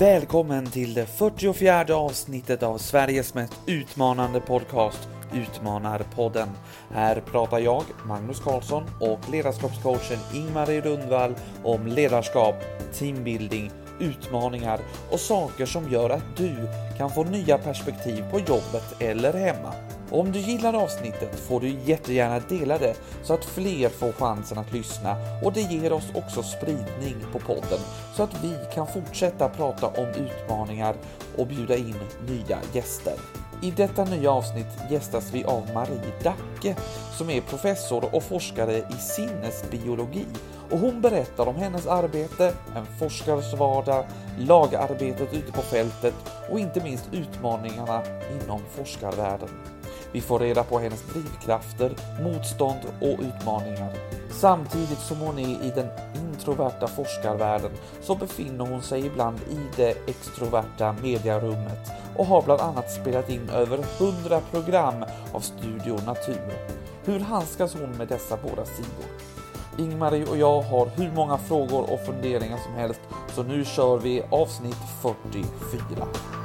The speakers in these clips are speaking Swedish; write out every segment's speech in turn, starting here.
Välkommen till det 44 avsnittet av Sveriges mest utmanande podcast Utmanarpodden. Här pratar jag, Magnus Karlsson och ledarskapscoachen Ingmarie Rundvall om ledarskap, teambuilding, utmaningar och saker som gör att du kan få nya perspektiv på jobbet eller hemma. Om du gillar avsnittet får du jättegärna dela det så att fler får chansen att lyssna och det ger oss också spridning på podden så att vi kan fortsätta prata om utmaningar och bjuda in nya gäster. I detta nya avsnitt gästas vi av Marie Dacke som är professor och forskare i sinnesbiologi och hon berättar om hennes arbete, en forskares vardag, lagarbetet ute på fältet och inte minst utmaningarna inom forskarvärlden. Vi får reda på hennes drivkrafter, motstånd och utmaningar. Samtidigt som hon är i den introverta forskarvärlden så befinner hon sig ibland i det extroverta mediarummet och har bland annat spelat in över 100 program av Studio Natur. Hur handskas hon med dessa båda sidor? Ingmarie och jag har hur många frågor och funderingar som helst, så nu kör vi avsnitt 44.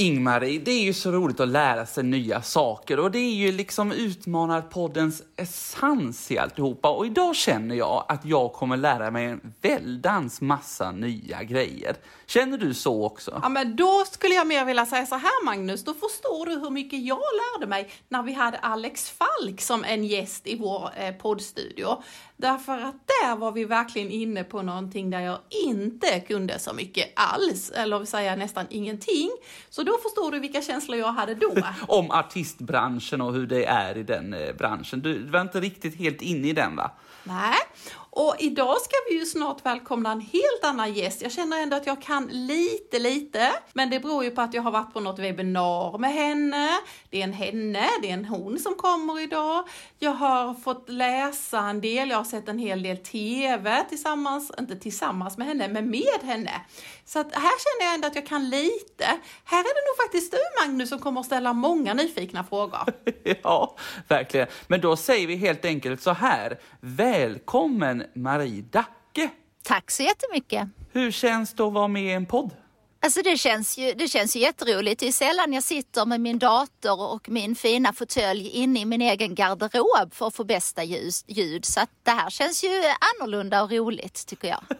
Ingmarie, det är ju så roligt att lära sig nya saker och det är ju liksom Utmanarpoddens essens i alltihopa. Och idag känner jag att jag kommer lära mig en väldans massa nya grejer. Känner du så också? Ja, men då skulle jag mer vilja säga så här Magnus, då förstår du hur mycket jag lärde mig när vi hade Alex Falk som en gäst i vår eh, poddstudio. Därför att där var vi verkligen inne på någonting där jag inte kunde så mycket alls, eller vill säga nästan ingenting. Så då förstår du vilka känslor jag hade då. Om artistbranschen och hur det är i den eh, branschen. Du var inte riktigt helt inne i den va? Nej, och idag ska vi ju snart välkomna en helt annan gäst. Jag känner ändå att jag kan lite, lite, men det beror ju på att jag har varit på något webbinar med henne. Det är en henne, det är en hon som kommer idag. Jag har fått läsa en del, jag har sett en hel del TV tillsammans, inte tillsammans med henne, men med henne. Så att här känner jag ändå att jag kan lite. Här är det nog faktiskt du Magnus som kommer att ställa många nyfikna frågor. ja, verkligen. Men då säger vi helt enkelt så här. Välkommen Marie Dacke! Tack så jättemycket! Hur känns det att vara med i en podd? Alltså det känns, ju, det känns ju jätteroligt. Det är sällan jag sitter med min dator och min fina fåtölj inne i min egen garderob för att få bästa ljud. Så att det här känns ju annorlunda och roligt tycker jag.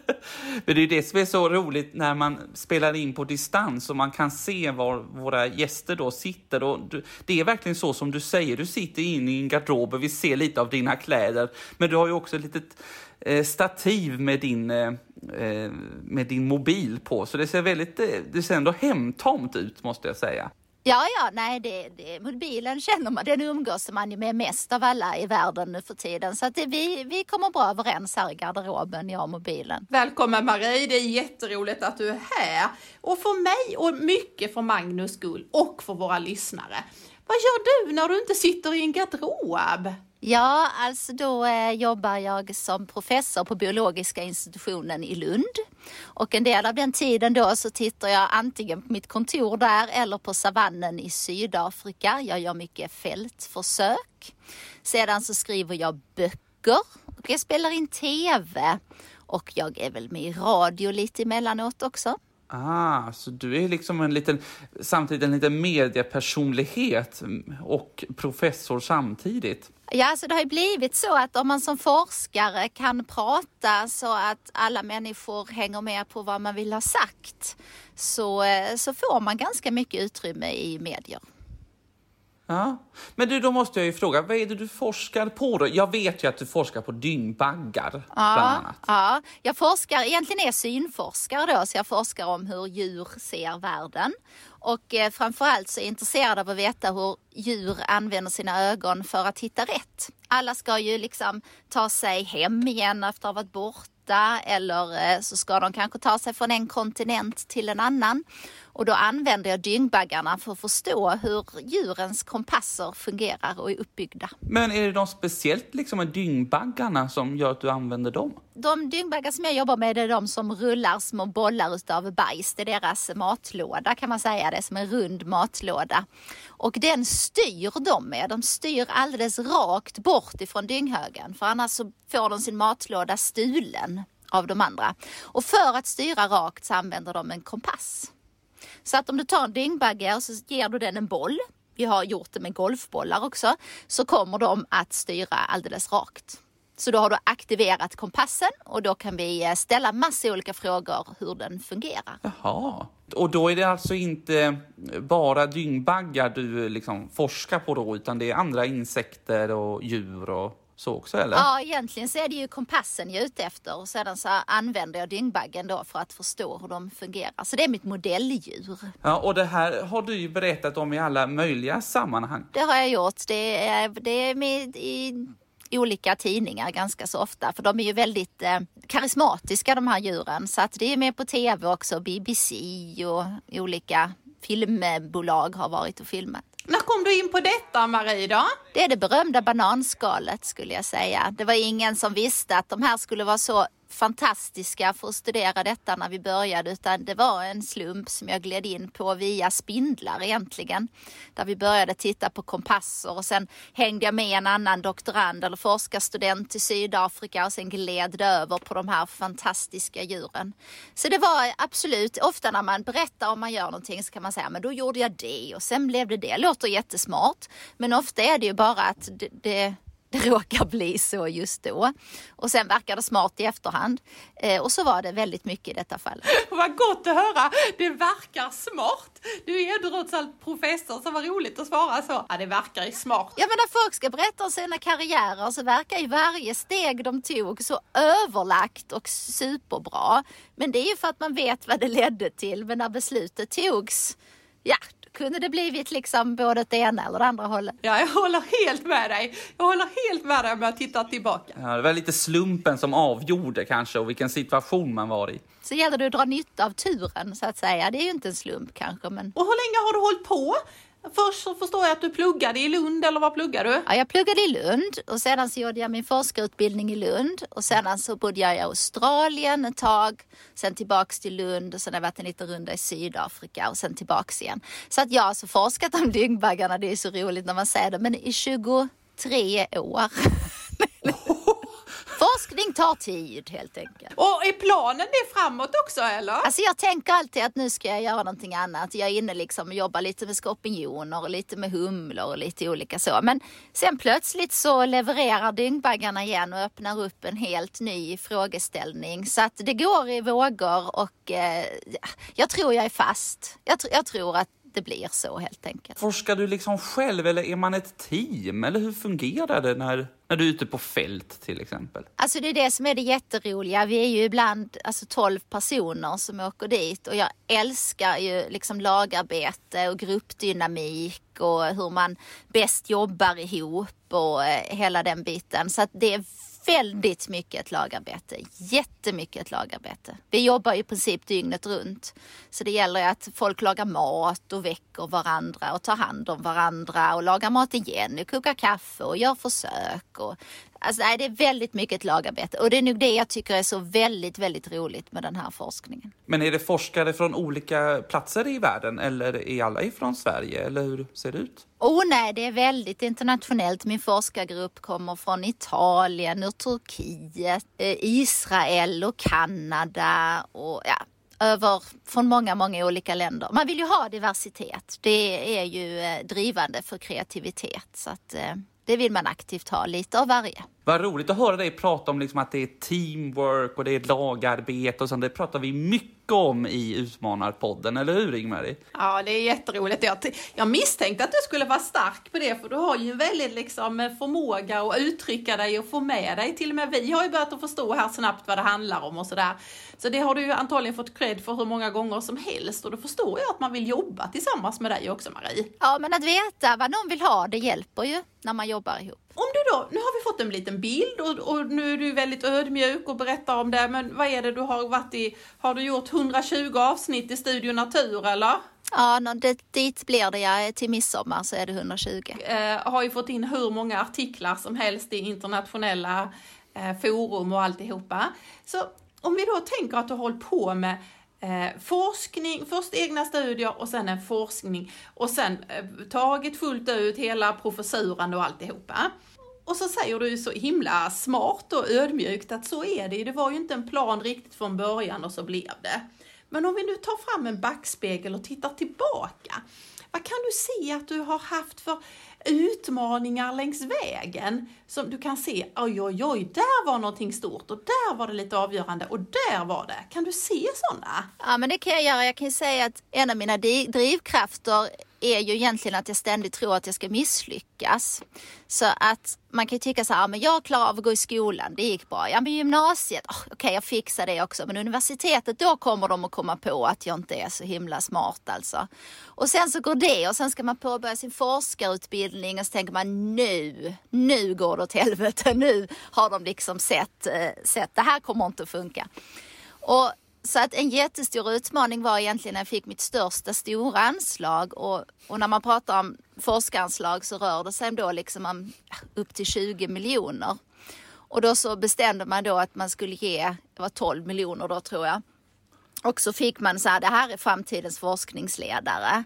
Men det är ju det som är så roligt när man spelar in på distans och man kan se var våra gäster då sitter. Och det är verkligen så som du säger, du sitter inne i en garderob och vi ser lite av dina kläder. Men du har ju också ett litet stativ med din, eh, eh, med din mobil på. Så det ser väldigt, det ser ändå hemtomt ut måste jag säga. Ja, ja, nej, det, det, mobilen känner man, den umgås man ju med mest av alla i världen nu för tiden. Så att det, vi, vi kommer bra överens här i garderoben, jag och mobilen. Välkommen Marie, det är jätteroligt att du är här. Och för mig och mycket för Magnus skull och för våra lyssnare. Vad gör du när du inte sitter i en garderob? Ja, alltså då eh, jobbar jag som professor på biologiska institutionen i Lund. Och en del av den tiden då så tittar jag antingen på mitt kontor där eller på savannen i Sydafrika. Jag gör mycket fältförsök. Sedan så skriver jag böcker och jag spelar in TV. Och jag är väl med i radio lite emellanåt också. Ah, så du är liksom en liten, samtidigt en liten mediepersonlighet och professor samtidigt? Ja, så det har ju blivit så att om man som forskare kan prata så att alla människor hänger med på vad man vill ha sagt så, eh, så får man ganska mycket utrymme i medier. Ja. Men du, då måste jag ju fråga, vad är det du forskar på då? Jag vet ju att du forskar på dyngbaggar, ja, bland annat. Ja, jag forskar, egentligen är synforskare då, så jag forskar om hur djur ser världen. Och eh, framförallt så är jag intresserad av att veta hur djur använder sina ögon för att hitta rätt. Alla ska ju liksom ta sig hem igen efter att ha varit borta eller eh, så ska de kanske ta sig från en kontinent till en annan. Och då använder jag dyngbaggarna för att förstå hur djurens kompasser fungerar och är uppbyggda. Men är det de speciellt liksom med dyngbaggarna som gör att du använder dem? De dyngbaggar som jag jobbar med är de som rullar små bollar utav bajs. Det är deras matlåda kan man säga. Det är som en rund matlåda. Och den styr de med. De styr alldeles rakt bort ifrån dynghögen. För annars så får de sin matlåda stulen av de andra. Och för att styra rakt så använder de en kompass. Så att om du tar en dyngbagge och så ger du den en boll. Vi har gjort det med golfbollar också. Så kommer de att styra alldeles rakt. Så då har du aktiverat kompassen och då kan vi eh, ställa massa olika frågor hur den fungerar. Jaha. Och då är det alltså inte eh, bara dyngbaggar du eh, liksom forskar på då, utan det är andra insekter och djur och så också eller? Ja, egentligen så är det ju kompassen jag är ute efter och sedan så använder jag dyngbaggen då för att förstå hur de fungerar. Så det är mitt modelldjur. Ja, och det här har du ju berättat om i alla möjliga sammanhang. Det har jag gjort. Det är, det är med i olika tidningar ganska så ofta för de är ju väldigt eh, karismatiska de här djuren så att det är med på tv också. BBC och olika filmbolag har varit och filmat. När kom du in på detta Marie då? Det är det berömda bananskalet skulle jag säga. Det var ingen som visste att de här skulle vara så fantastiska för att studera detta när vi började utan det var en slump som jag gled in på via spindlar egentligen. Där vi började titta på kompasser och sen hängde jag med en annan doktorand eller forskarstudent i Sydafrika och sen gled det över på de här fantastiska djuren. Så det var absolut, ofta när man berättar om man gör någonting så kan man säga men då gjorde jag det och sen blev det det. Låter jättesmart men ofta är det ju bara att det, det det råkar bli så just då. Och sen verkar det smart i efterhand. Eh, och så var det väldigt mycket i detta fall. Vad gott att höra! Det verkar smart! Du är ju trots allt professor, så vad roligt att svara så. Ja, det verkar ju smart. Ja, men när folk ska berätta om sina karriärer så verkar ju varje steg de tog så överlagt och superbra. Men det är ju för att man vet vad det ledde till. Men när beslutet togs, ja, kunde det blivit liksom både det ena eller det andra hållet. Ja, jag håller helt med dig. Jag håller helt med dig om jag tittar tillbaka. Ja, det var lite slumpen som avgjorde kanske och vilken situation man var i. Så gäller det att dra nytta av turen så att säga. Det är ju inte en slump kanske men... Och hur länge har du hållit på? Först så förstår jag att du pluggade i Lund, eller vad pluggade du? Ja, jag pluggade i Lund och sedan så gjorde jag min forskarutbildning i Lund och sedan så bodde jag i Australien ett tag, sen tillbaks till Lund och sen har jag varit en liten runda i Sydafrika och sen tillbaks igen. Så att jag har alltså forskat om dyngbaggarna, det är så roligt när man säger det, men i 23 år. Forskning tar tid helt enkelt. Och är planen det framåt också eller? Alltså jag tänker alltid att nu ska jag göra någonting annat. Jag är inne liksom och jobbar lite med skorpioner och lite med humlor och lite olika så. Men sen plötsligt så levererar dyngbaggarna igen och öppnar upp en helt ny frågeställning. Så att det går i vågor och eh, jag tror jag är fast. Jag, tr jag tror att det blir så helt enkelt. Forskar du liksom själv eller är man ett team? Eller hur fungerar det när, när du är ute på fält till exempel? Alltså det är det som är det jätteroliga. Vi är ju ibland alltså 12 personer som åker dit och jag älskar ju liksom lagarbete och gruppdynamik och hur man bäst jobbar ihop och eh, hela den biten. Så att det är väldigt mycket ett lagarbete. Jättemycket ett lagarbete. Vi jobbar i princip dygnet runt. Så det gäller att folk lagar mat och väcker varandra och tar hand om varandra och lagar mat igen och kokar kaffe och gör försök. Och, alltså, nej, det är väldigt mycket ett lagarbete och det är nog det jag tycker är så väldigt, väldigt roligt med den här forskningen. Men är det forskare från olika platser i världen eller är alla ifrån Sverige eller hur ser det ut? Oh nej, det är väldigt internationellt. Min forskargrupp kommer från Italien, ur Turkiet, eh, Israel och Kanada och ja, över från många, många olika länder. Man vill ju ha diversitet. Det är ju eh, drivande för kreativitet så att eh, det vill man aktivt ha, lite av varje. Vad roligt att höra dig prata om liksom att det är teamwork och det är lagarbete och sånt. Det pratar vi mycket om i Utmanarpodden, eller hur Ingmarie? Ja, det är jätteroligt. Jag, jag misstänkte att du skulle vara stark på det, för du har ju en väldigt liksom, förmåga att uttrycka dig och få med dig. Till och med vi har ju börjat att förstå här snabbt vad det handlar om och sådär. Så det har du ju antagligen fått cred för hur många gånger som helst och då förstår jag att man vill jobba tillsammans med dig också, Marie. Ja, men att veta vad någon vill ha, det hjälper ju när man jobbar ihop. Då, nu har vi fått en liten bild och, och, nu är du väldigt ödmjuk och berättar om det, men vad är det du har varit i? Har du gjort 120 avsnitt i Studio Natur eller? Ja, det, dit blir det ja. Till midsommar så är det 120. Eh, har ju fått in hur många artiklar som helst i internationella eh, forum och alltihopa. Så om vi då tänker att du har hållit på med eh, forskning, först egna studier och sen en forskning och sen eh, tagit fullt ut hela professuren och alltihopa. Och så säger du så himla smart och ödmjukt att så är det Det var ju inte en plan riktigt från början och så blev det. Men om vi nu tar fram en backspegel och tittar tillbaka. Vad kan du se att du har haft för utmaningar längs vägen som du kan se, oj oj oj, där var någonting stort och där var det lite avgörande och där var det. Kan du se sådana? Ja, men det kan jag göra. Jag kan säga att en av mina drivkrafter är ju egentligen att jag ständigt tror att jag ska misslyckas. Så att man kan ju tycka så här, men jag klarar av att gå i skolan, det gick bra. Ja men gymnasiet, oh, okej okay, jag fixar det också. Men universitetet, då kommer de att komma på att jag inte är så himla smart alltså. Och sen så går det och sen ska man påbörja sin forskarutbildning och så tänker man nu, nu går det åt helvete. Nu har de liksom sett, eh, sett det här kommer inte att funka. Och så att en jättestor utmaning var egentligen när jag fick mitt största stora anslag och, och när man pratar om forskaranslag så rör det sig då liksom om upp till 20 miljoner. Och då så bestämde man då att man skulle ge, det var 12 miljoner då tror jag. Och så fick man så här, det här är framtidens forskningsledare.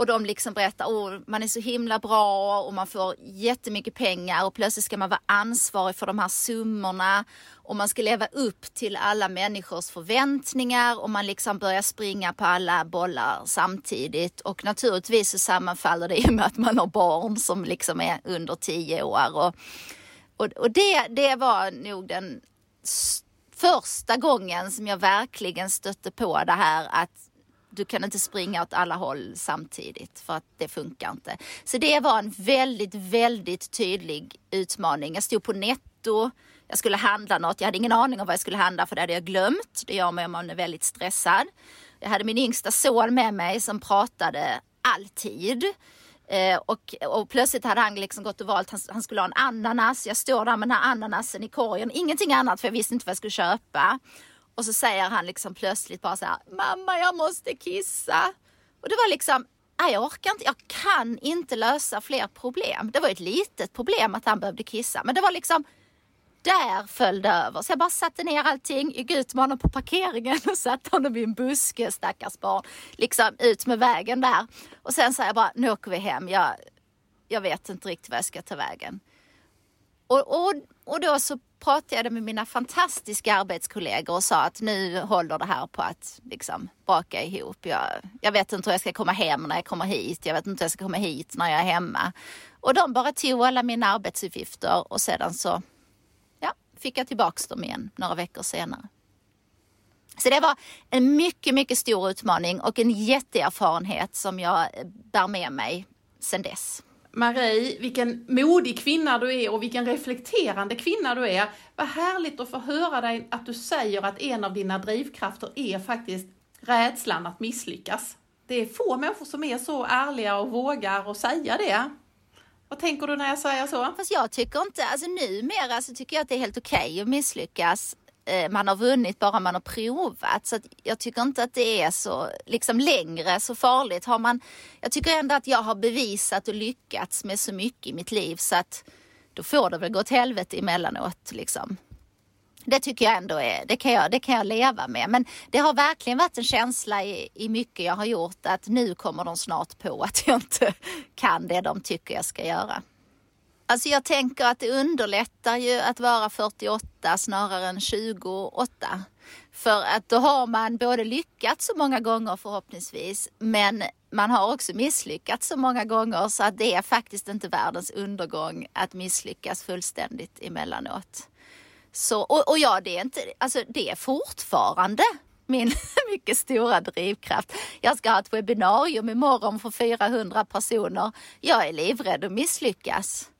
Och de liksom berättar, oh, man är så himla bra och man får jättemycket pengar och plötsligt ska man vara ansvarig för de här summorna. Och man ska leva upp till alla människors förväntningar och man liksom börjar springa på alla bollar samtidigt. Och naturligtvis så sammanfaller det med att man har barn som liksom är under tio år. Och, och, och det, det var nog den första gången som jag verkligen stötte på det här att du kan inte springa åt alla håll samtidigt för att det funkar inte. Så det var en väldigt, väldigt tydlig utmaning. Jag stod på netto, jag skulle handla något. Jag hade ingen aning om vad jag skulle handla för det hade jag glömt. Det gör mig om man är väldigt stressad. Jag hade min yngsta son med mig som pratade alltid. Eh, och, och, plötsligt hade han liksom gått och valt, han, han, skulle ha en ananas. Jag står där med den här ananasen i korgen, ingenting annat för jag visste inte vad jag skulle köpa. Och så säger han liksom plötsligt bara så här, mamma jag måste kissa. Och det var liksom, nej jag orkar inte, jag kan inte lösa fler problem. Det var ett litet problem att han behövde kissa, men det var liksom, där föll det över. Så jag bara satte ner allting, gick ut med honom på parkeringen och satte honom i en buske, stackars barn. Liksom ut med vägen där. Och sen sa jag bara, nu åker vi hem. Jag, jag vet inte riktigt vad jag ska ta vägen. Och, och, och då så pratade jag med mina fantastiska arbetskollegor och sa att nu håller det här på att liksom braka ihop. Jag, jag vet inte hur jag ska komma hem när jag kommer hit. Jag vet inte hur jag ska komma hit när jag är hemma. Och de bara tog alla mina arbetsuppgifter och sedan så ja, fick jag tillbaks dem igen några veckor senare. Så det var en mycket, mycket stor utmaning och en jätteerfarenhet som jag bär med mig sedan dess. Marie, vilken modig kvinna du är och vilken reflekterande kvinna du är. Vad härligt att få höra dig att du säger att en av dina drivkrafter är faktiskt rädslan att misslyckas. Det är få människor som är så ärliga och vågar och säga det. Vad tänker du när jag säger så? Fast jag tycker inte, alltså numera så tycker jag att det är helt okej okay att misslyckas. Eh, man har vunnit bara man har provat. Så jag tycker inte att det är så liksom längre så farligt. Har man, jag tycker ändå att jag har bevisat och lyckats med så mycket i mitt liv så att då får det väl gå åt helvete emellanåt. Liksom. Det tycker jag ändå är, det kan jag, det kan jag leva med. Men det har verkligen varit en känsla i, i mycket jag har gjort att nu kommer de snart på att jag inte kan det de tycker jag ska göra. Alltså jag tänker att det underlättar ju att vara 48 snarare än 28. För att då har man både lyckats så många gånger förhoppningsvis, men man har också misslyckats så många gånger så att det är faktiskt inte världens undergång att misslyckas fullständigt emellanåt. Så, och, och ja, det är, inte, alltså det är fortfarande min mycket stora drivkraft. Jag ska ha ett webbinarium imorgon för 400 personer. Jag är livrädd att misslyckas.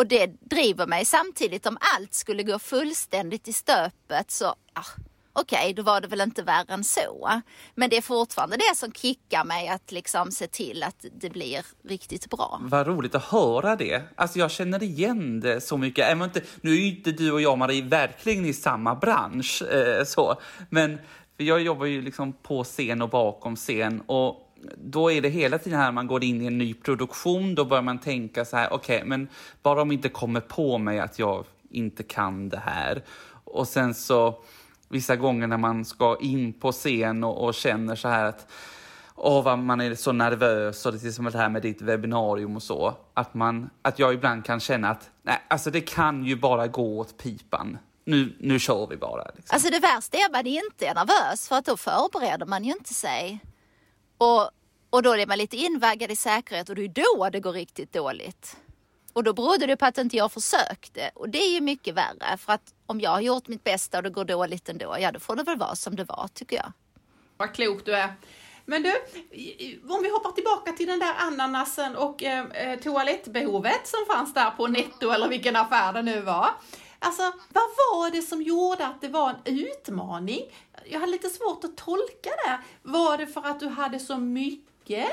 Och det driver mig samtidigt om allt skulle gå fullständigt i stöpet så ah, okej, okay, då var det väl inte värre än så. Men det är fortfarande det som kickar mig att liksom se till att det blir riktigt bra. Vad roligt att höra det. Alltså jag känner igen det så mycket. Även inte, nu är ju inte du och jag, Marie, verkligen i samma bransch eh, så, men jag jobbar ju liksom på scen och bakom scen och då är det hela tiden här man går in i en ny produktion, då börjar man tänka så här, okej, okay, men bara de inte kommer på mig att jag inte kan det här. Och sen så vissa gånger när man ska in på scen och, och känner så här att åh, vad man är så nervös och det är som det här med ditt webbinarium och så. Att, man, att jag ibland kan känna att nej, alltså det kan ju bara gå åt pipan. Nu, nu kör vi bara. Liksom. Alltså det värsta är att man inte är nervös för att då förbereder man ju inte sig. Och, och då är man lite invaggad i säkerhet och det är då det går riktigt dåligt. Och då berodde det på att inte jag försökte och det är ju mycket värre för att om jag har gjort mitt bästa och det går dåligt ändå, ja då får det väl vara som det var tycker jag. Vad klok du är. Men du, om vi hoppar tillbaka till den där ananasen och eh, eh, toalettbehovet som fanns där på Netto eller vilken affär det nu var. Alltså, vad var det som gjorde att det var en utmaning? Jag har lite svårt att tolka det. Var det för att du hade så mycket?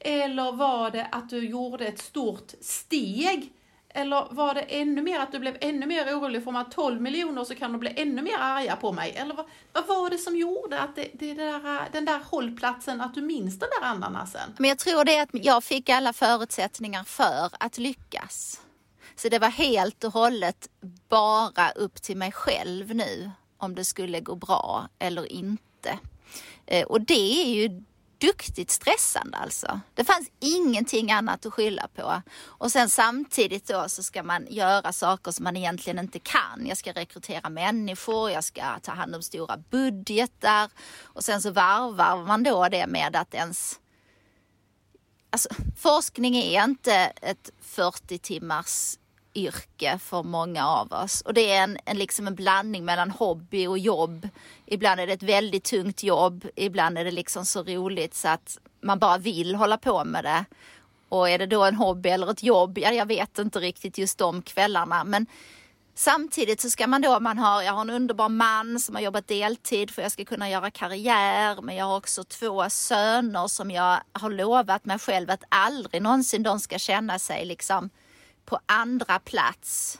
Eller var det att du gjorde ett stort steg? Eller var det ännu mer att du blev ännu mer orolig, får man 12 miljoner så kan de bli ännu mer arga på mig? Eller vad, vad var det som gjorde att det, det där, den där hållplatsen, att du minns den där ananasen? Men jag tror det är att jag fick alla förutsättningar för att lyckas. Så det var helt och hållet bara upp till mig själv nu om det skulle gå bra eller inte. Eh, och det är ju duktigt stressande alltså. Det fanns ingenting annat att skylla på. Och sen samtidigt då så ska man göra saker som man egentligen inte kan. Jag ska rekrytera människor, jag ska ta hand om stora budgetar och sen så varvar man då det med att ens Alltså, forskning är inte ett 40 timmars yrke för många av oss. Och det är en, en, liksom en blandning mellan hobby och jobb. Ibland är det ett väldigt tungt jobb, ibland är det liksom så roligt så att man bara vill hålla på med det. Och är det då en hobby eller ett jobb? Ja, jag vet inte riktigt just de kvällarna. Men samtidigt så ska man då, man har, jag har en underbar man som har jobbat deltid för att jag ska kunna göra karriär. Men jag har också två söner som jag har lovat mig själv att aldrig någonsin de ska känna sig liksom på andra plats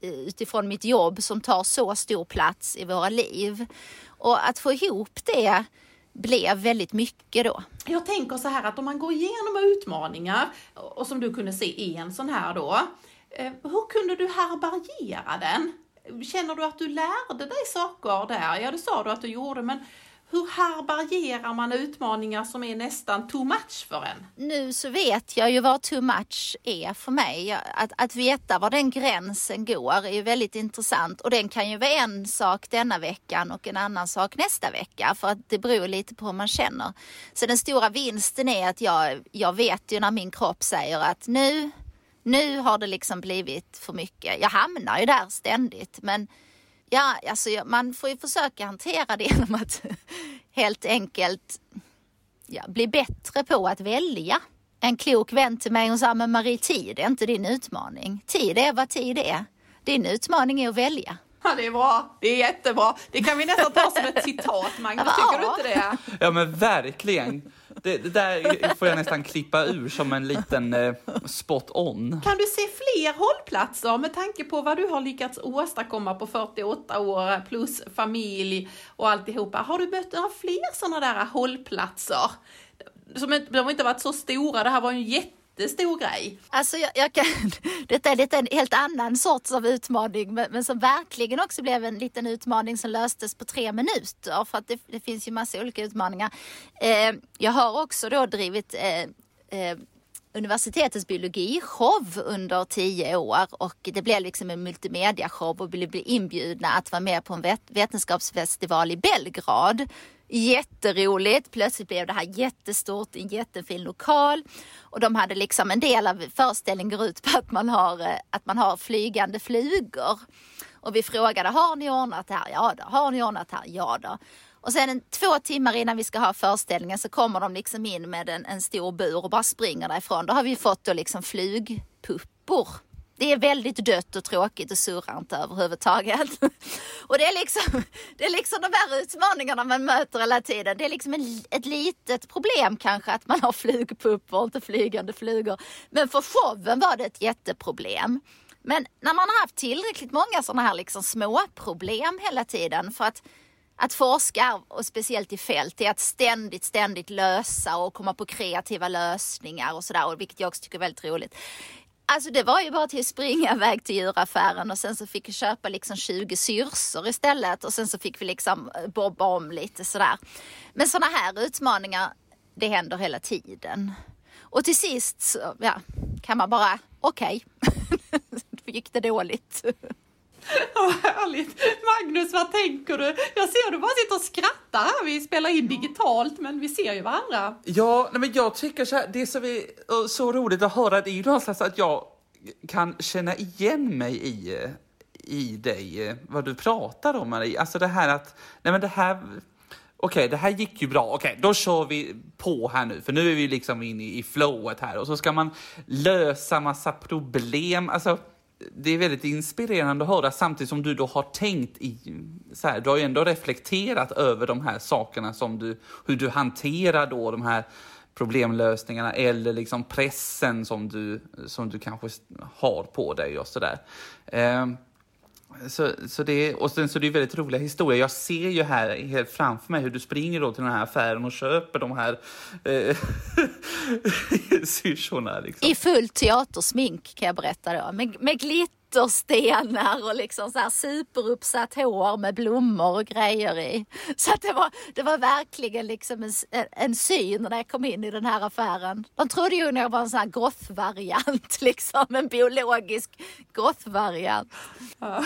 utifrån mitt jobb som tar så stor plats i våra liv. Och att få ihop det blev väldigt mycket då. Jag tänker så här att om man går igenom utmaningar och som du kunde se i en sån här då. Eh, hur kunde du härbärgera den? Känner du att du lärde dig saker där? Ja, det sa du att du gjorde, men hur härbärgerar man utmaningar som är nästan too much för en? Nu så vet jag ju vad too much är för mig. Att, att veta var den gränsen går är ju väldigt intressant och den kan ju vara en sak denna veckan och en annan sak nästa vecka för att det beror lite på hur man känner. Så den stora vinsten är att jag, jag vet ju när min kropp säger att nu, nu har det liksom blivit för mycket. Jag hamnar ju där ständigt men Ja, alltså man får ju försöka hantera det genom att helt enkelt ja, bli bättre på att välja. En klok vän till mig hon sa, men Marie, tid är inte din utmaning. Tid är vad tid är. Din utmaning är att välja. Ja, det är bra. Det är jättebra. Det kan vi nästan ta som ett citat, Magnus. Tycker du inte det? Ja, men verkligen. Det, det, där får jag nästan klippa ur som en liten eh, spot on. Kan du se fler hållplatser med tanke på vad du har lyckats åstadkomma på 48 år plus familj och alltihopa? Har du mött några fler sådana där hållplatser? Som, de har inte varit så stora, det här var ju en jätte jättestor grej. Alltså jag, jag kan, detta är lite en helt annan sorts av utmaning men, men som verkligen också blev en liten utmaning som löstes på tre minuter för att det, det finns ju massa olika utmaningar. Eh, jag har också då drivit eh, eh, universitetets biologishow under tio år och det blev liksom en multimediashow och vi blev inbjudna att vara med på en vetenskapsfestival i Belgrad Jätteroligt. Plötsligt blev det här jättestort i en jättefin lokal. Och de hade liksom en del av föreställningen går ut på att man har, eh, att man har flygande flugor. Och vi frågade, har ni ordnat det här? Ja då. Har ni ordnat det här? Ja då. Och sen en, två timmar innan vi ska ha föreställningen så kommer de liksom in med en, en stor bur och bara springer därifrån. Då har vi fått då liksom flugpuppor det är väldigt dött och tråkigt och surrar inte överhuvudtaget. Och det är liksom, det är liksom de här utmaningarna man möter hela tiden. Det är liksom en, ett litet problem kanske att man har flugpuppor och inte flygande flugor. Men för showen var det ett jätteproblem. Men när man har haft tillräckligt många sådana här liksom små problem hela tiden för att att forska, och speciellt i fält, är att ständigt, ständigt lösa och komma på kreativa lösningar och sådär, vilket jag också tycker är väldigt roligt. Alltså det var ju bara till att springa iväg till djuraffären och sen så fick vi köpa liksom 20 syrsor istället och sen så fick vi liksom eh, bobba om lite sådär. Men sådana här utmaningar, det händer hela tiden. Och till sist så, ja, kan man bara, okej, okay. gick det dåligt. Vad härligt! Magnus, vad tänker du? Jag ser du bara sitter och skrattar här. Vi spelar in digitalt, men vi ser ju varandra. Ja, nej, men jag tycker så här, det som är eh, så roligt att höra, det är ju någonstans att jag kan känna igen mig i, eh, i dig, eh, vad du pratar om, Marie. Alltså det här att, nej men det här, okej, okay, det här gick ju bra. Okej, okay, då kör vi på här nu, för nu är vi liksom inne i flowet här och så ska man lösa massa problem. Alltså, det är väldigt inspirerande att höra samtidigt som du då har tänkt i, så här, du har ju ändå reflekterat över de här sakerna som du, hur du hanterar då de här problemlösningarna eller liksom pressen som du, som du kanske har på dig och sådär. Eh, så, så det, och sen så det är väldigt roliga historier. Jag ser ju här helt framför mig hur du springer då till den här affären och köper de här eh, syrsorna. Liksom. I fullt teatersmink kan jag berätta då. Med, med glitterstenar och liksom så här superuppsatt hår med blommor och grejer i. Så att det var, det var verkligen liksom en, en syn när jag kom in i den här affären. De trodde ju att jag var en sån här gothvariant, liksom en biologisk gothvariant. Ja.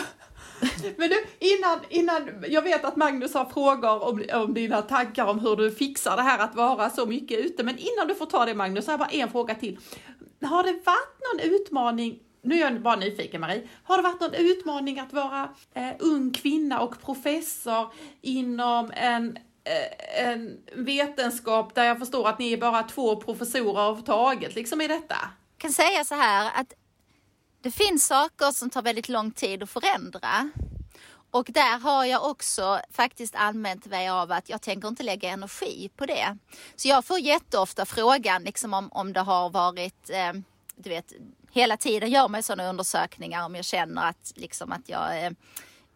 Men du, innan, innan, jag vet att Magnus har frågor om, om dina tankar om hur du fixar det här att vara så mycket ute. Men innan du får ta det Magnus, så har jag bara en fråga till. Har det varit någon utmaning nu är jag bara nyfiken Marie. Har det varit någon utmaning att vara eh, ung kvinna och professor inom en, eh, en vetenskap där jag förstår att ni är bara två professorer av taget liksom i detta? Jag kan säga så här att det finns saker som tar väldigt lång tid att förändra. Och där har jag också faktiskt använt mig av att jag tänker inte lägga energi på det. Så jag får jätteofta frågan liksom om, om det har varit, eh, du vet, hela tiden gör mig sådana undersökningar om jag känner att, liksom, att jag eh,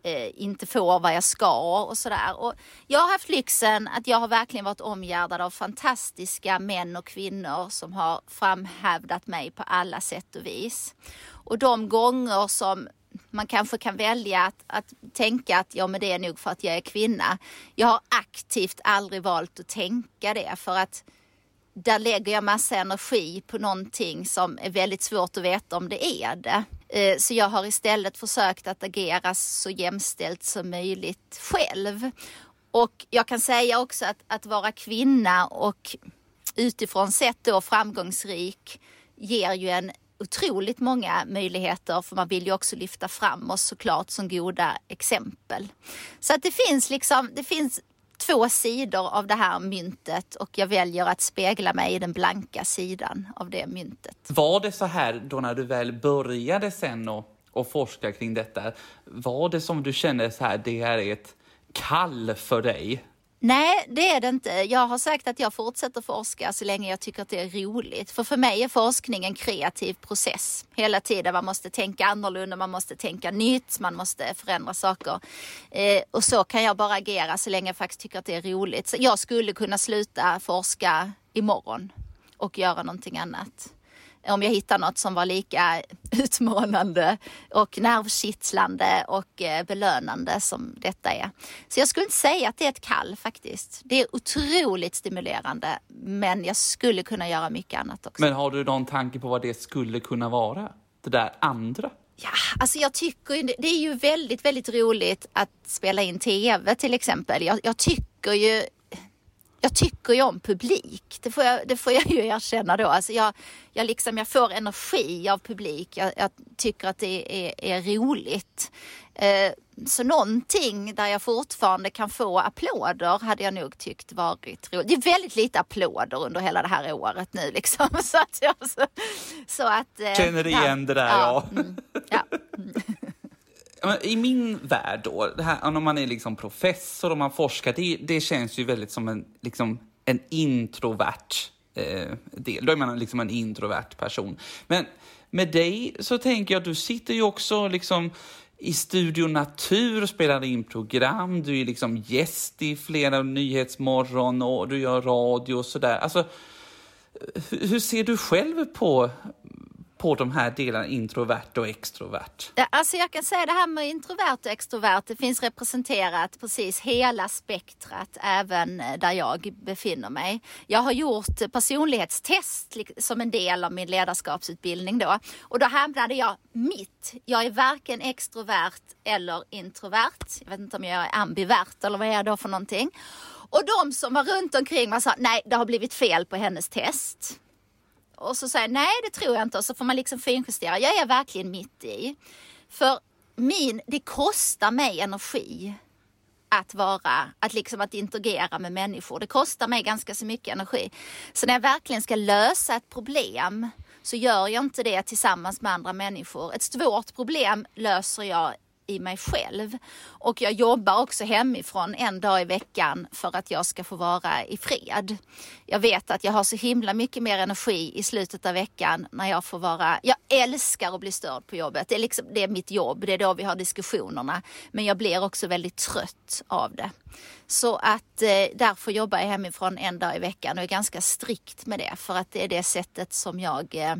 eh, inte får vad jag ska och sådär. Och jag har haft lyxen att jag har verkligen varit omgärdad av fantastiska män och kvinnor som har framhävdat mig på alla sätt och vis. Och de gånger som man kanske kan välja att, att tänka att ja men det är nog för att jag är kvinna. Jag har aktivt aldrig valt att tänka det för att där lägger jag massa energi på någonting som är väldigt svårt att veta om det är det. Eh, så jag har istället försökt att agera så jämställt som möjligt själv. Och jag kan säga också att, att vara kvinna och utifrån sett då framgångsrik ger ju en otroligt många möjligheter för man vill ju också lyfta fram oss såklart som goda exempel. Så att det finns liksom, det finns två sidor av det här myntet och jag väljer att spegla mig i den blanka sidan av det myntet. Var det så här då när du väl började sen och, och forska kring detta? Var det som du kände så här, det här är ett kall för dig? Nej, det är det inte. Jag har sagt att jag fortsätter forska så länge jag tycker att det är roligt. För för mig är forskning en kreativ process. Hela tiden. Man måste tänka annorlunda, man måste tänka nytt, man måste förändra saker. Eh, och så kan jag bara agera så länge jag faktiskt tycker att det är roligt. Så jag skulle kunna sluta forska imorgon och göra någonting annat om jag hittar något som var lika utmanande och nervkittlande och eh, belönande som detta är. Så jag skulle inte säga att det är ett kall faktiskt. Det är otroligt stimulerande men jag skulle kunna göra mycket annat också. Men har du någon tanke på vad det skulle kunna vara? Det där andra? Ja, alltså jag tycker det är ju väldigt, väldigt roligt att spela in tv till exempel. Jag, jag tycker ju jag tycker ju om publik. Det får jag, det får jag ju erkänna då. Alltså jag, jag, liksom, jag får energi av publik. Jag, jag tycker att det är, är roligt. Eh, så någonting där jag fortfarande kan få applåder hade jag nog tyckt varit roligt. Det är väldigt lite applåder under hela det här året nu liksom. Så att, jag, så, så att, eh, Känner igen ja, det där ja. ja. Mm, ja. I min värld då, det här, om man är liksom professor och man forskar, det, det känns ju väldigt som en, liksom, en introvert eh, del. Då är man liksom en introvert person. Men med dig så tänker jag att du sitter ju också liksom i Studio Natur och spelar in program. Du är liksom gäst i flera Nyhetsmorgon och du gör radio och sådär. Alltså, eh, hur ser du själv på på de här delarna introvert och extrovert? Alltså jag kan säga det här med introvert och extrovert, det finns representerat precis hela spektrat även eh, där jag befinner mig. Jag har gjort personlighetstest som en del av min ledarskapsutbildning då och då hamnade jag mitt. Jag är varken extrovert eller introvert. Jag vet inte om jag är ambivert eller vad är jag då för någonting. Och de som var runt omkring mig sa nej, det har blivit fel på hennes test. Och så säger jag nej det tror jag inte och så får man liksom finjustera. Jag är verkligen mitt i. För min, det kostar mig energi att vara, att liksom att interagera med människor. Det kostar mig ganska så mycket energi. Så när jag verkligen ska lösa ett problem så gör jag inte det tillsammans med andra människor. Ett svårt problem löser jag i mig själv. Och jag jobbar också hemifrån en dag i veckan för att jag ska få vara i fred. Jag vet att jag har så himla mycket mer energi i slutet av veckan när jag får vara... Jag älskar att bli störd på jobbet. Det är, liksom, det är mitt jobb, det är då vi har diskussionerna. Men jag blir också väldigt trött av det. Så att eh, därför jobbar jag hemifrån en dag i veckan och är ganska strikt med det för att det är det sättet som jag eh,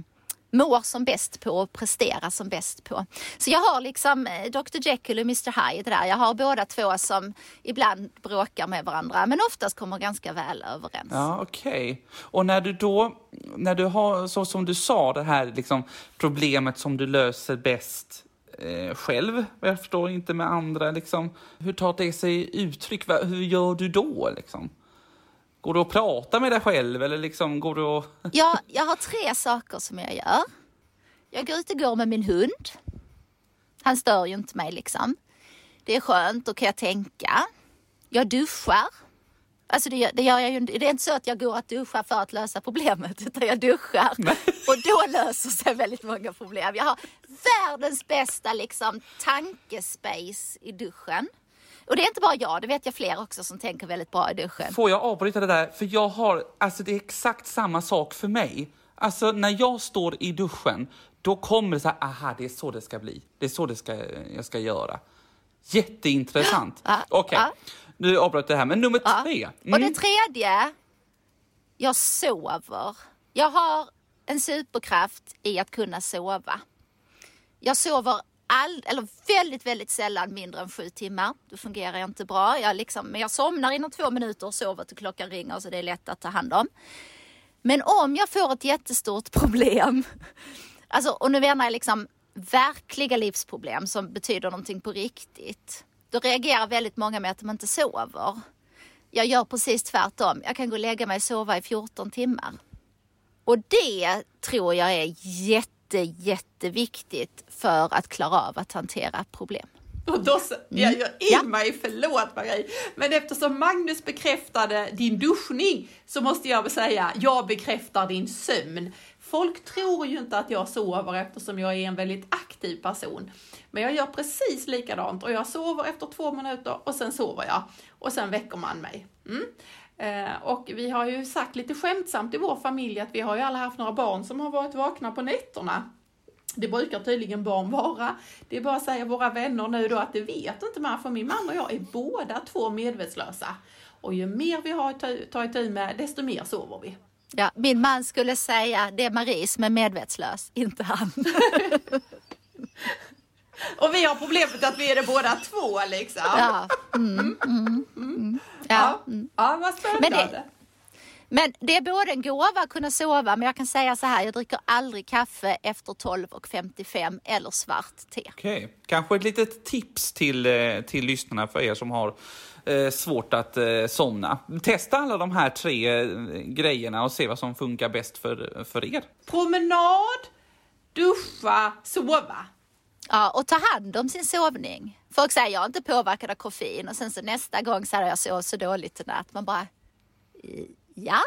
mår som bäst på och presterar som bäst på. Så jag har liksom eh, Dr Jekyll och Mr Hyde där. Jag har båda två som ibland bråkar med varandra men oftast kommer ganska väl överens. Ja, okej. Okay. Och när du då, när du har, så som du sa, det här liksom problemet som du löser bäst eh, själv, jag förstår inte med andra, liksom. Hur tar det sig uttryck? Hur gör du då liksom? Går du att prata med dig själv eller liksom går du att... ja, jag har tre saker som jag gör. Jag går ut och går med min hund. Han stör ju inte mig liksom. Det är skönt, då kan jag tänka. Jag duschar. Alltså det, det gör jag ju Det är inte så att jag går att duscha för att lösa problemet, utan jag duschar. Nej. Och då löser sig väldigt många problem. Jag har världens bästa liksom tankespace i duschen. Och det är inte bara jag, det vet jag fler också som tänker väldigt bra i duschen. Får jag avbryta det där? För jag har, alltså det är exakt samma sak för mig. Alltså när jag står i duschen, då kommer det så här, aha, det är så det ska bli. Det är så det ska, jag ska göra. Jätteintressant. Ja, Okej, okay. ja. nu avbröt det här, men nummer ja. tre. Mm. Och det tredje, jag sover. Jag har en superkraft i att kunna sova. Jag sover all, eller väldigt, väldigt sällan mindre än sju timmar. Då fungerar jag inte bra. Jag liksom, men jag somnar inom två minuter och sover till klockan ringer så det är lätt att ta hand om. Men om jag får ett jättestort problem, alltså, och nu menar jag liksom verkliga livsproblem som betyder någonting på riktigt. Då reagerar väldigt många med att de inte sover. Jag gör precis tvärtom. Jag kan gå och lägga mig och sova i 14 timmar. Och det tror jag är jätte jätte, jätteviktigt för att klara av att hantera problem. Och då, jag gör in mig, förlåt Marie, men eftersom Magnus bekräftade din duschning så måste jag säga, jag bekräftar din sömn. Folk tror ju inte att jag sover eftersom jag är en väldigt aktiv person. Men jag gör precis likadant och jag sover efter två minuter och sen sover jag. Och sen väcker man mig. Mm. Eh, och vi har ju sagt lite skämtsamt i vår familj att vi har ju alla haft några barn som har varit vakna på nätterna. Det brukar tydligen barn vara. Det är bara att säga våra vänner nu då att det vet inte man, för min man och jag är båda två medvetslösa. Och ju mer vi har att ta itu med, desto mer sover vi. Ja, min man skulle säga det är Marie som är medvetslös, inte han. och vi har problemet att vi är det båda två liksom. Ja, mm, mm, mm, ja. ja, ja vad spännande. Men det, Men det är både en gåva att kunna sova, men jag kan säga så här, jag dricker aldrig kaffe efter 12.55 eller svart te. Okej, okay. kanske ett litet tips till, eh, till lyssnarna för er som har eh, svårt att eh, somna. Testa alla de här tre eh, grejerna och se vad som funkar bäst för, för er. Promenad, duscha, sova. Ja, och ta hand om sin sovning. Folk säger jag är inte påverkad av koffein och sen så nästa gång säger jag sov så dåligt i natt. Man bara, ja.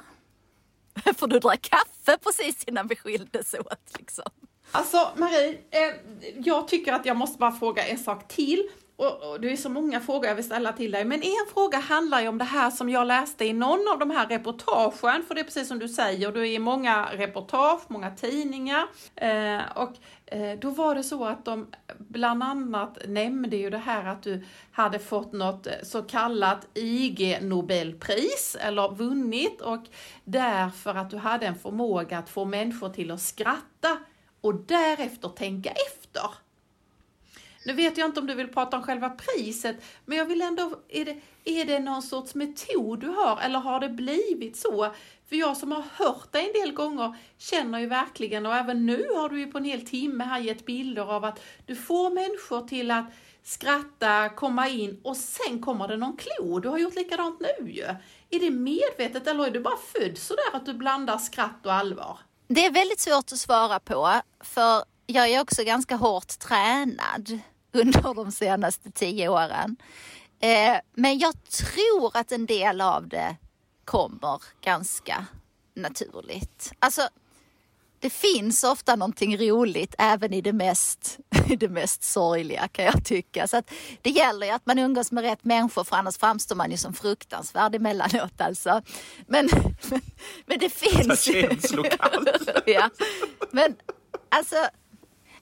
För du drack kaffe precis innan vi skildes åt liksom. Alltså Marie, eh, jag tycker att jag måste bara fråga en sak till. Och, och, det är så många frågor jag vill ställa till dig, men en fråga handlar ju om det här som jag läste i någon av de här reportagen, för det är precis som du säger, du är i många reportage, många tidningar, eh, och eh, då var det så att de bland annat nämnde ju det här att du hade fått något eh, så kallat IG Nobelpris, eller vunnit, och därför att du hade en förmåga att få människor till att skratta och därefter tänka efter. Nu vet jag inte om du vill prata om själva priset, men jag vill ändå, är det, är det någon sorts metod du har eller har det blivit så? För jag som har hört dig en del gånger känner ju verkligen, och även nu har du ju på en hel timme här gett bilder av att du får människor till att skratta, komma in och sen kommer det någon klo. Du har gjort likadant nu ju. Är det medvetet eller är du bara född sådär att du blandar skratt och allvar? Det är väldigt svårt att svara på, för jag är också ganska hårt tränad under de senaste tio åren. Eh, men jag tror att en del av det kommer ganska naturligt. Alltså, det finns ofta någonting roligt även i det mest, i det mest sorgliga kan jag tycka. Så att det gäller ju att man umgås med rätt människor för annars framstår man ju som fruktansvärd emellanåt alltså. Men, men det finns... Känslokallt. ja. Men alltså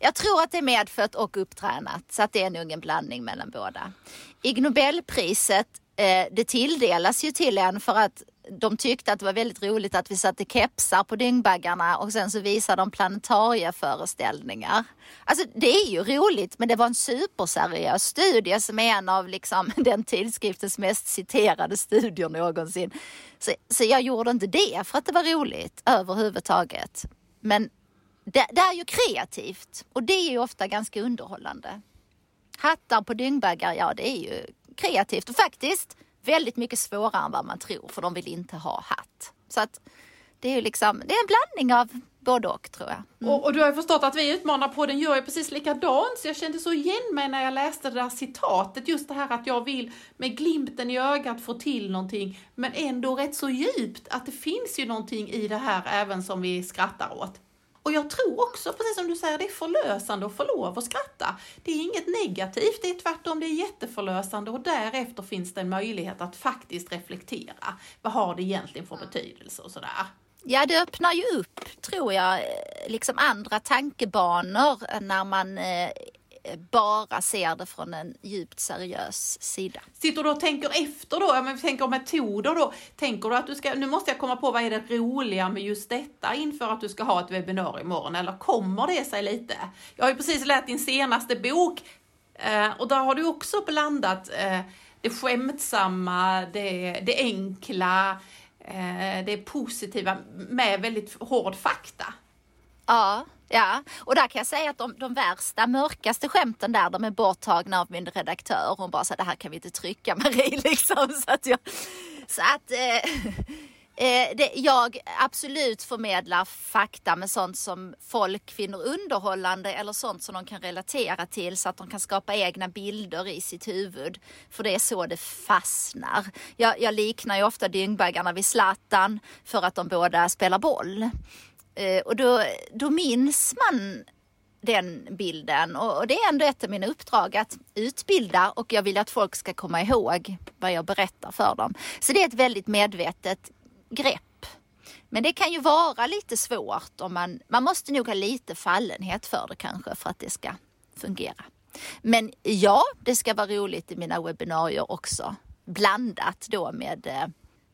jag tror att det är medfött och upptränat så att det är nog en blandning mellan båda. Ig Nobelpriset eh, det tilldelas ju till en för att de tyckte att det var väldigt roligt att vi satte kepsar på dyngbaggarna och sen så visade de planetarieföreställningar. Alltså det är ju roligt men det var en superseriös studie som är en av liksom, den tidskriftens mest citerade studier någonsin. Så, så jag gjorde inte det för att det var roligt överhuvudtaget. Men det, det, är ju kreativt och det är ju ofta ganska underhållande. Hattar på dyngbaggar, ja det är ju kreativt och faktiskt väldigt mycket svårare än vad man tror för de vill inte ha hatt. Så att det är ju liksom, det är en blandning av både och tror jag. Mm. Och, och, du har ju förstått att vi utmanar på den gör ju precis likadant, så jag kände så igen mig när jag läste det där citatet, just det här att jag vill med glimten i ögat få till någonting, men ändå rätt så djupt, att det finns ju någonting i det här även som vi skrattar åt. Och jag tror också, precis som du säger, det är förlösande att få lov att skratta. Det är inget negativt, det är tvärtom, det är jätteförlösande och därefter finns det en möjlighet att faktiskt reflektera. Vad har det egentligen för betydelse och sådär. Ja, det öppnar ju upp, tror jag, liksom andra tankebanor när man eh, bara ser det från en djupt seriös sida. Sitter du och tänker efter då, om vi tänker metoder då, tänker du att du ska, nu måste jag komma på vad är det roliga med just detta inför att du ska ha ett webbinarium imorgon, eller kommer det sig lite? Jag har ju precis läst din senaste bok eh, och där har du också blandat eh, det skämtsamma, det, det enkla, eh, det positiva med väldigt hård fakta. Ja, Ja, och där kan jag säga att de, de värsta, mörkaste skämten där, de är borttagna av min redaktör. Hon bara sa det här kan vi inte trycka Marie liksom. Så att jag, så att, eh, eh, det, jag absolut förmedlar fakta med sånt som folk finner underhållande eller sånt som de kan relatera till så att de kan skapa egna bilder i sitt huvud. För det är så det fastnar. Jag, jag liknar ju ofta dyngbaggarna vid Zlatan för att de båda spelar boll. Eh, och då, då minns man den bilden och det är ändå ett av mina uppdrag att utbilda och jag vill att folk ska komma ihåg vad jag berättar för dem. Så det är ett väldigt medvetet grepp. Men det kan ju vara lite svårt om man, man måste nog ha lite fallenhet för det kanske för att det ska fungera. Men ja, det ska vara roligt i mina webbinarier också. Blandat då med eh,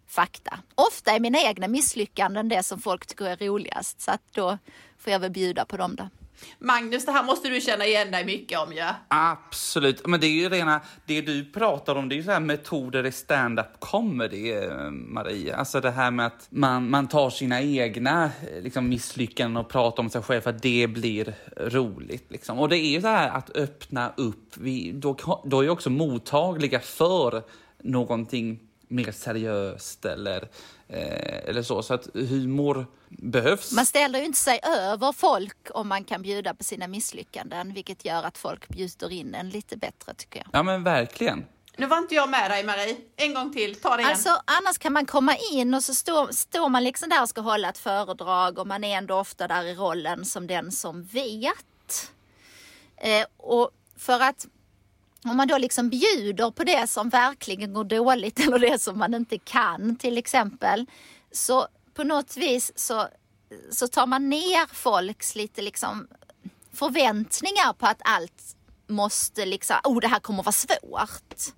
fakta. Ofta är mina egna misslyckanden det som folk tycker är roligast så att då får jag väl bjuda på dem då. Magnus, det här måste du känna igen dig mycket om ju. Ja? Absolut, men det är ju rena, det du pratar om, det är ju så här metoder i stand-up comedy, eh, Maria. Alltså det här med att man, man tar sina egna eh, liksom, misslyckanden och pratar om sig själv för att det blir roligt. Liksom. Och det är ju så här att öppna upp, vi, då, då är ju också mottagliga för någonting mer seriöst eller, eh, eller så. Så att humor behövs. Man ställer ju inte sig över folk om man kan bjuda på sina misslyckanden, vilket gör att folk bjuder in en lite bättre tycker jag. Ja men verkligen. Nu var inte jag med dig Marie. En gång till, ta det igen. Alltså annars kan man komma in och så står, står man liksom där och ska hålla ett föredrag och man är ändå ofta där i rollen som den som vet. Eh, och för att om man då liksom bjuder på det som verkligen går dåligt eller det som man inte kan till exempel. Så på något vis så, så tar man ner folks lite liksom förväntningar på att allt måste liksom, oh det här kommer vara svårt.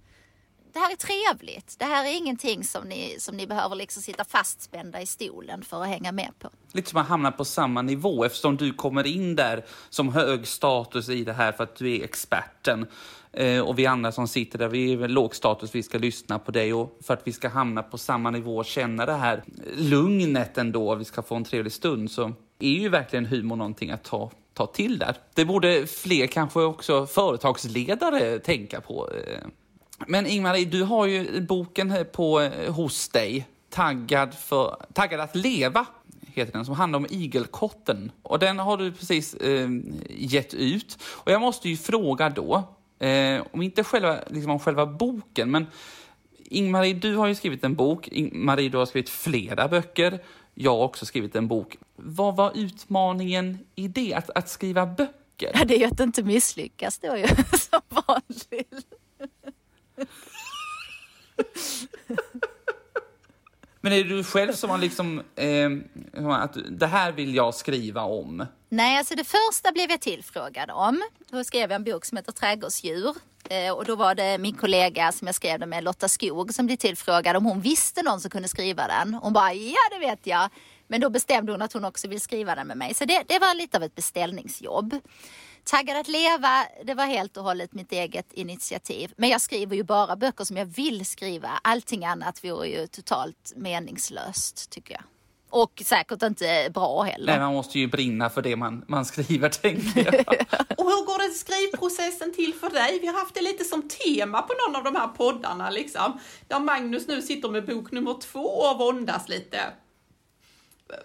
Det här är trevligt. Det här är ingenting som ni, som ni behöver liksom sitta fastspända i stolen för att hänga med på. Lite som att hamna på samma nivå eftersom du kommer in där som hög status i det här för att du är experten. Eh, och vi andra som sitter där, vi är låg status, vi ska lyssna på dig och för att vi ska hamna på samma nivå och känna det här lugnet ändå, vi ska få en trevlig stund, så är ju verkligen humor någonting att ta, ta till där. Det borde fler, kanske också företagsledare, tänka på. Eh, men Ingmar, du har ju boken på, eh, hos dig, Taggad, för, Taggad att leva heter den, som handlar om igelkotten. Och den har du precis eh, gett ut. Och jag måste ju fråga då, Eh, om inte själva, liksom om själva boken, men Ingmarie, du har ju skrivit en bok. Ingmarie, du har skrivit flera böcker. Jag har också skrivit en bok. Vad var utmaningen i det, att, att skriva böcker? Ja, det är ju att inte misslyckas då ju, som vanligt. Men är det du själv som har liksom, eh, att det här vill jag skriva om? Nej, alltså det första blev jag tillfrågad om. Då skrev jag en bok som heter Trädgårdsdjur. Eh, och då var det min kollega som jag skrev den med, Lotta Skog, som blev tillfrågad om hon visste någon som kunde skriva den. Hon bara, ja det vet jag. Men då bestämde hon att hon också vill skriva den med mig. Så det, det var lite av ett beställningsjobb. Taggad att leva, det var helt och hållet mitt eget initiativ. Men jag skriver ju bara böcker som jag vill skriva. Allting annat vore ju totalt meningslöst tycker jag. Och säkert inte bra heller. Nej, man måste ju brinna för det man, man skriver, tänker jag. och hur går det skrivprocessen till för dig? Vi har haft det lite som tema på någon av de här poddarna, liksom. Där Magnus nu sitter med bok nummer två och våndas lite.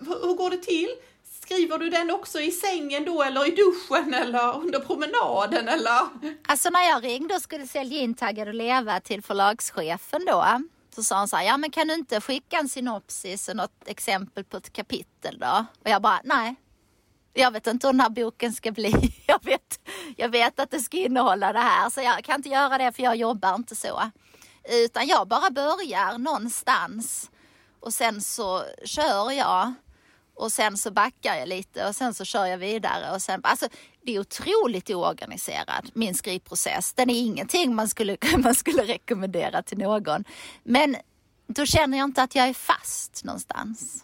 Hur går det till? Skriver du den också i sängen då eller i duschen eller under promenaden eller? Alltså när jag ringde och skulle sälja in Taggad och leva till förlagschefen då så sa han så här, ja men kan du inte skicka en synopsis och något exempel på ett kapitel då? Och jag bara, nej. Jag vet inte hur den här boken ska bli. Jag vet, jag vet att det ska innehålla det här så jag kan inte göra det för jag jobbar inte så. Utan jag bara börjar någonstans och sen så kör jag och sen så backar jag lite och sen så kör jag vidare. Och sen, alltså, det är otroligt oorganiserad, min skrivprocess. Den är ingenting man skulle, man skulle rekommendera till någon. Men då känner jag inte att jag är fast någonstans.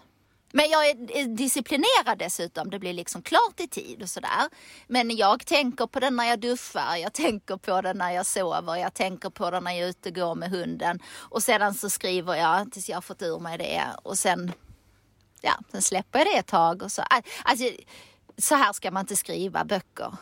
Men jag är eh, disciplinerad dessutom. Det blir liksom klart i tid och sådär. Men jag tänker på den när jag duschar, jag tänker på den när jag sover, jag tänker på den när jag är ute och går med hunden. Och sedan så skriver jag tills jag har fått ur mig det. Och sen ja, sen släpper jag det ett tag och så. Alltså, så här ska man inte skriva böcker.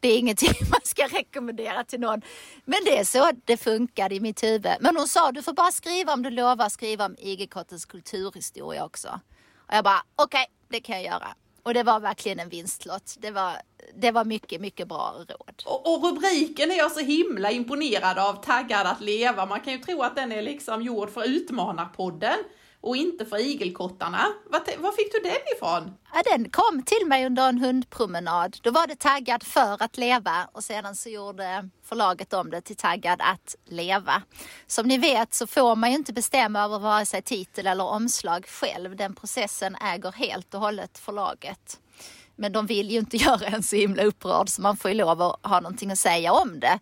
Det är ingenting man ska rekommendera till någon. Men det är så det funkade i mitt huvud. Men hon sa, du får bara skriva om du lovar skriva om igelkottens kulturhistoria också. Och jag bara, okej, okay, det kan jag göra. Och det var verkligen en vinstlott. Det var, det var mycket, mycket bra råd. Och, och, rubriken är jag så himla imponerad av, Taggad att leva. Man kan ju tro att den är liksom gjord för Utmanarpodden och inte för igelkottarna. Var, fick du den ifrån? Ja, den kom till mig under en hundpromenad. Då var det taggad för att leva och sedan så gjorde förlaget om det till taggad att leva. Som ni vet så får man ju inte bestämma över vare sig titel eller omslag själv. Den processen äger helt och hållet förlaget. Men de vill ju inte göra en så himla upprörd så man får ju lov att ha någonting att säga om det.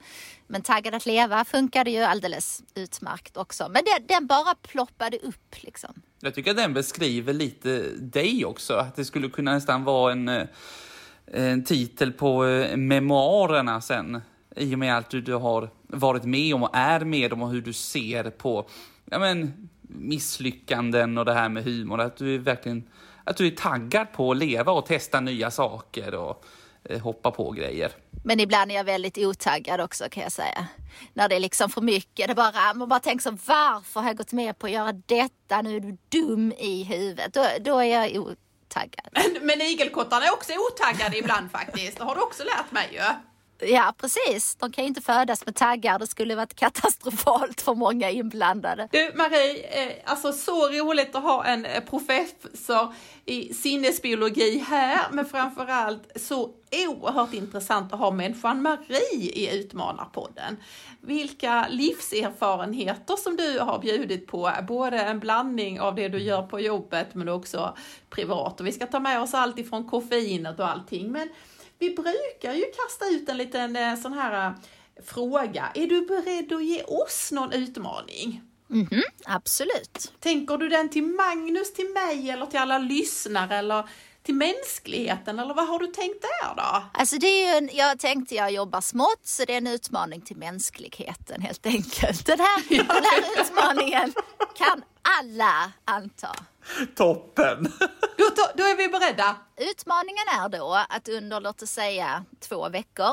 Men Taggad att leva funkade ju alldeles utmärkt också. Men det, den bara ploppade upp liksom. Jag tycker att den beskriver lite dig också. Att det skulle kunna nästan vara en, eh, en titel på eh, memoarerna sen. I och med allt du, du har varit med om och är med om och hur du ser på ja, men, misslyckanden och det här med humor. Att du är verkligen att du är taggad på att leva och testa nya saker och eh, hoppa på grejer. Men ibland är jag väldigt otaggad också kan jag säga. När det är liksom för mycket. Det bara, man bara tänker så varför har jag gått med på att göra detta? Nu är du dum i huvudet. Då, då är jag otaggad. Men, men igelkottarna är också otaggade ibland faktiskt. Det har du också lärt mig ju. Ja, Ja precis. De kan ju inte födas med taggar. Det skulle varit katastrofalt för många inblandade. Du Marie, eh, alltså så roligt att ha en eh, professor i sinnesbiologi här, men framförallt så oerhört intressant att ha människan Marie i Utmanarpodden. Vilka livserfarenheter som du har bjudit på, både en blandning av det du gör på jobbet men också privat. Och vi ska ta med oss allt ifrån koffeinet och allting. Men vi brukar ju kasta ut en liten eh, sån här eh, fråga. Är du beredd att ge oss någon utmaning? Mm -hmm, absolut. Tänker du den till Magnus, till mig eller till alla lyssnare eller till mänskligheten eller vad har du tänkt där då? Alltså det är en, jag tänkte jag jobbar smått så det är en utmaning till mänskligheten helt enkelt. Den här, den här utmaningen kan alla anta. Toppen! Då, då är vi beredda. Utmaningen är då att under låt oss säga två veckor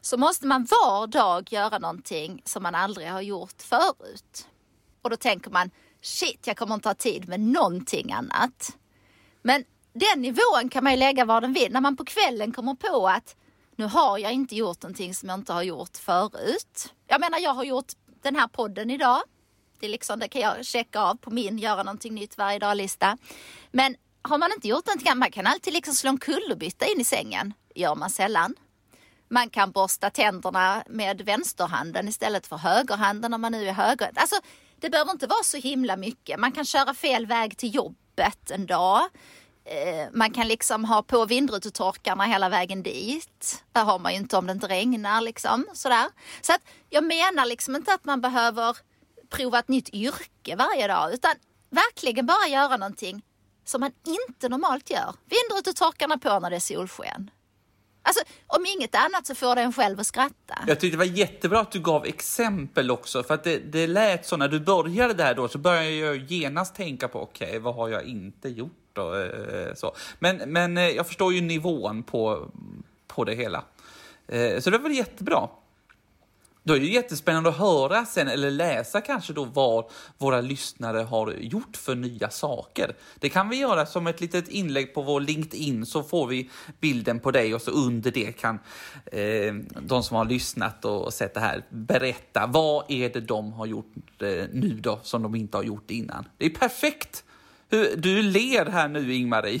så måste man var dag göra någonting som man aldrig har gjort förut. Och då tänker man shit, jag kommer inte ha tid med någonting annat. Men den nivån kan man ju lägga var den vill. När man på kvällen kommer på att nu har jag inte gjort någonting som jag inte har gjort förut. Jag menar, jag har gjort den här podden idag. Det, liksom, det kan jag checka av på min göra någonting nytt varje dag-lista. Men har man inte gjort någonting, man kan alltid liksom slå en kullerbytta in i sängen. Gör man sällan. Man kan borsta tänderna med vänsterhanden istället för högerhanden om man nu är höger. Alltså, det behöver inte vara så himla mycket. Man kan köra fel väg till jobbet en dag. Eh, man kan liksom ha på vindrutetorkarna hela vägen dit. Det har man ju inte om det inte regnar liksom. Sådär. Så att jag menar liksom inte att man behöver prova ett nytt yrke varje dag utan verkligen bara göra någonting som man inte normalt gör. Vindrutetorkarna på när det är solsken. Alltså, om inget annat så får det en själv att skratta. Jag tyckte det var jättebra att du gav exempel också, för att det, det lät så när du började där då så började jag genast tänka på okej, okay, vad har jag inte gjort då? Eh, eh, så. Men, men eh, jag förstår ju nivån på, på det hela. Så det var jättebra. Då är det jättespännande att höra sen, eller läsa kanske då vad våra lyssnare har gjort för nya saker. Det kan vi göra som ett litet inlägg på vår LinkedIn så får vi bilden på dig och så under det kan eh, de som har lyssnat och sett det här berätta vad är det de har gjort eh, nu då som de inte har gjort innan. Det är perfekt! Du ler här nu Ingmarie.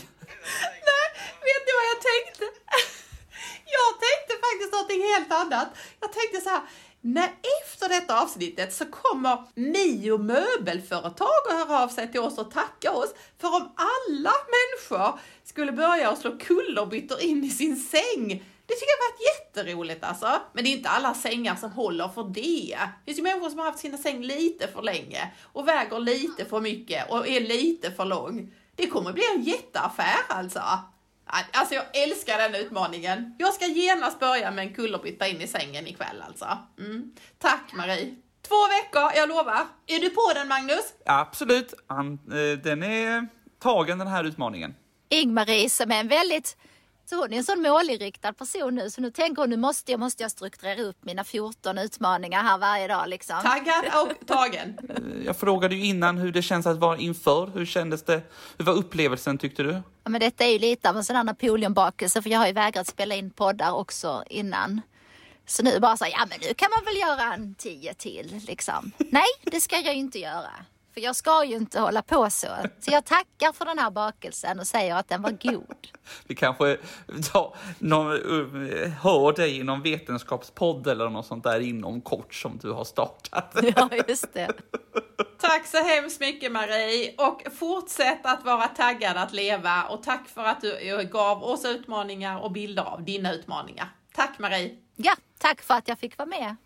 Nej, vet ni vad jag tänkte? Jag tänkte faktiskt någonting helt annat. Jag tänkte så här, när efter detta avsnittet så kommer Mio möbelföretag att höra av sig till oss och tacka oss. För om alla människor skulle börja att slå kullerbyttor in i sin säng, det tycker jag varit jätteroligt alltså. Men det är inte alla sängar som håller för det. Det finns ju människor som har haft sina säng lite för länge och väger lite för mycket och är lite för lång. Det kommer bli en jätteaffär alltså. Alltså jag älskar den utmaningen. Jag ska genast börja med en kullerbytta in i sängen ikväll alltså. Mm. Tack Marie. Två veckor, jag lovar. Är du på den Magnus? Absolut. Eh, den är tagen den här utmaningen. Ingmarie som är en väldigt så hon är en sån målinriktad person nu så nu tänker hon nu måste jag, måste jag strukturera upp mina 14 utmaningar här varje dag liksom. Taggad och tagen. Jag frågade ju innan hur det känns att vara inför. Hur kändes det? Hur var upplevelsen tyckte du? Ja, men detta är ju lite av en sån här Napoleonbakelse för jag har ju vägrat spela in poddar också innan. Så nu bara så ja men nu kan man väl göra en tio till liksom. Nej, det ska jag ju inte göra. För jag ska ju inte hålla på så. Så jag tackar för den här bakelsen och säger att den var god. Vi kanske ja, någon, uh, hör dig i någon vetenskapspodd eller något sånt där inom kort som du har startat. Ja, just det. Tack så hemskt mycket Marie och fortsätt att vara taggad att leva och tack för att du gav oss utmaningar och bilder av dina utmaningar. Tack Marie! Ja, tack för att jag fick vara med.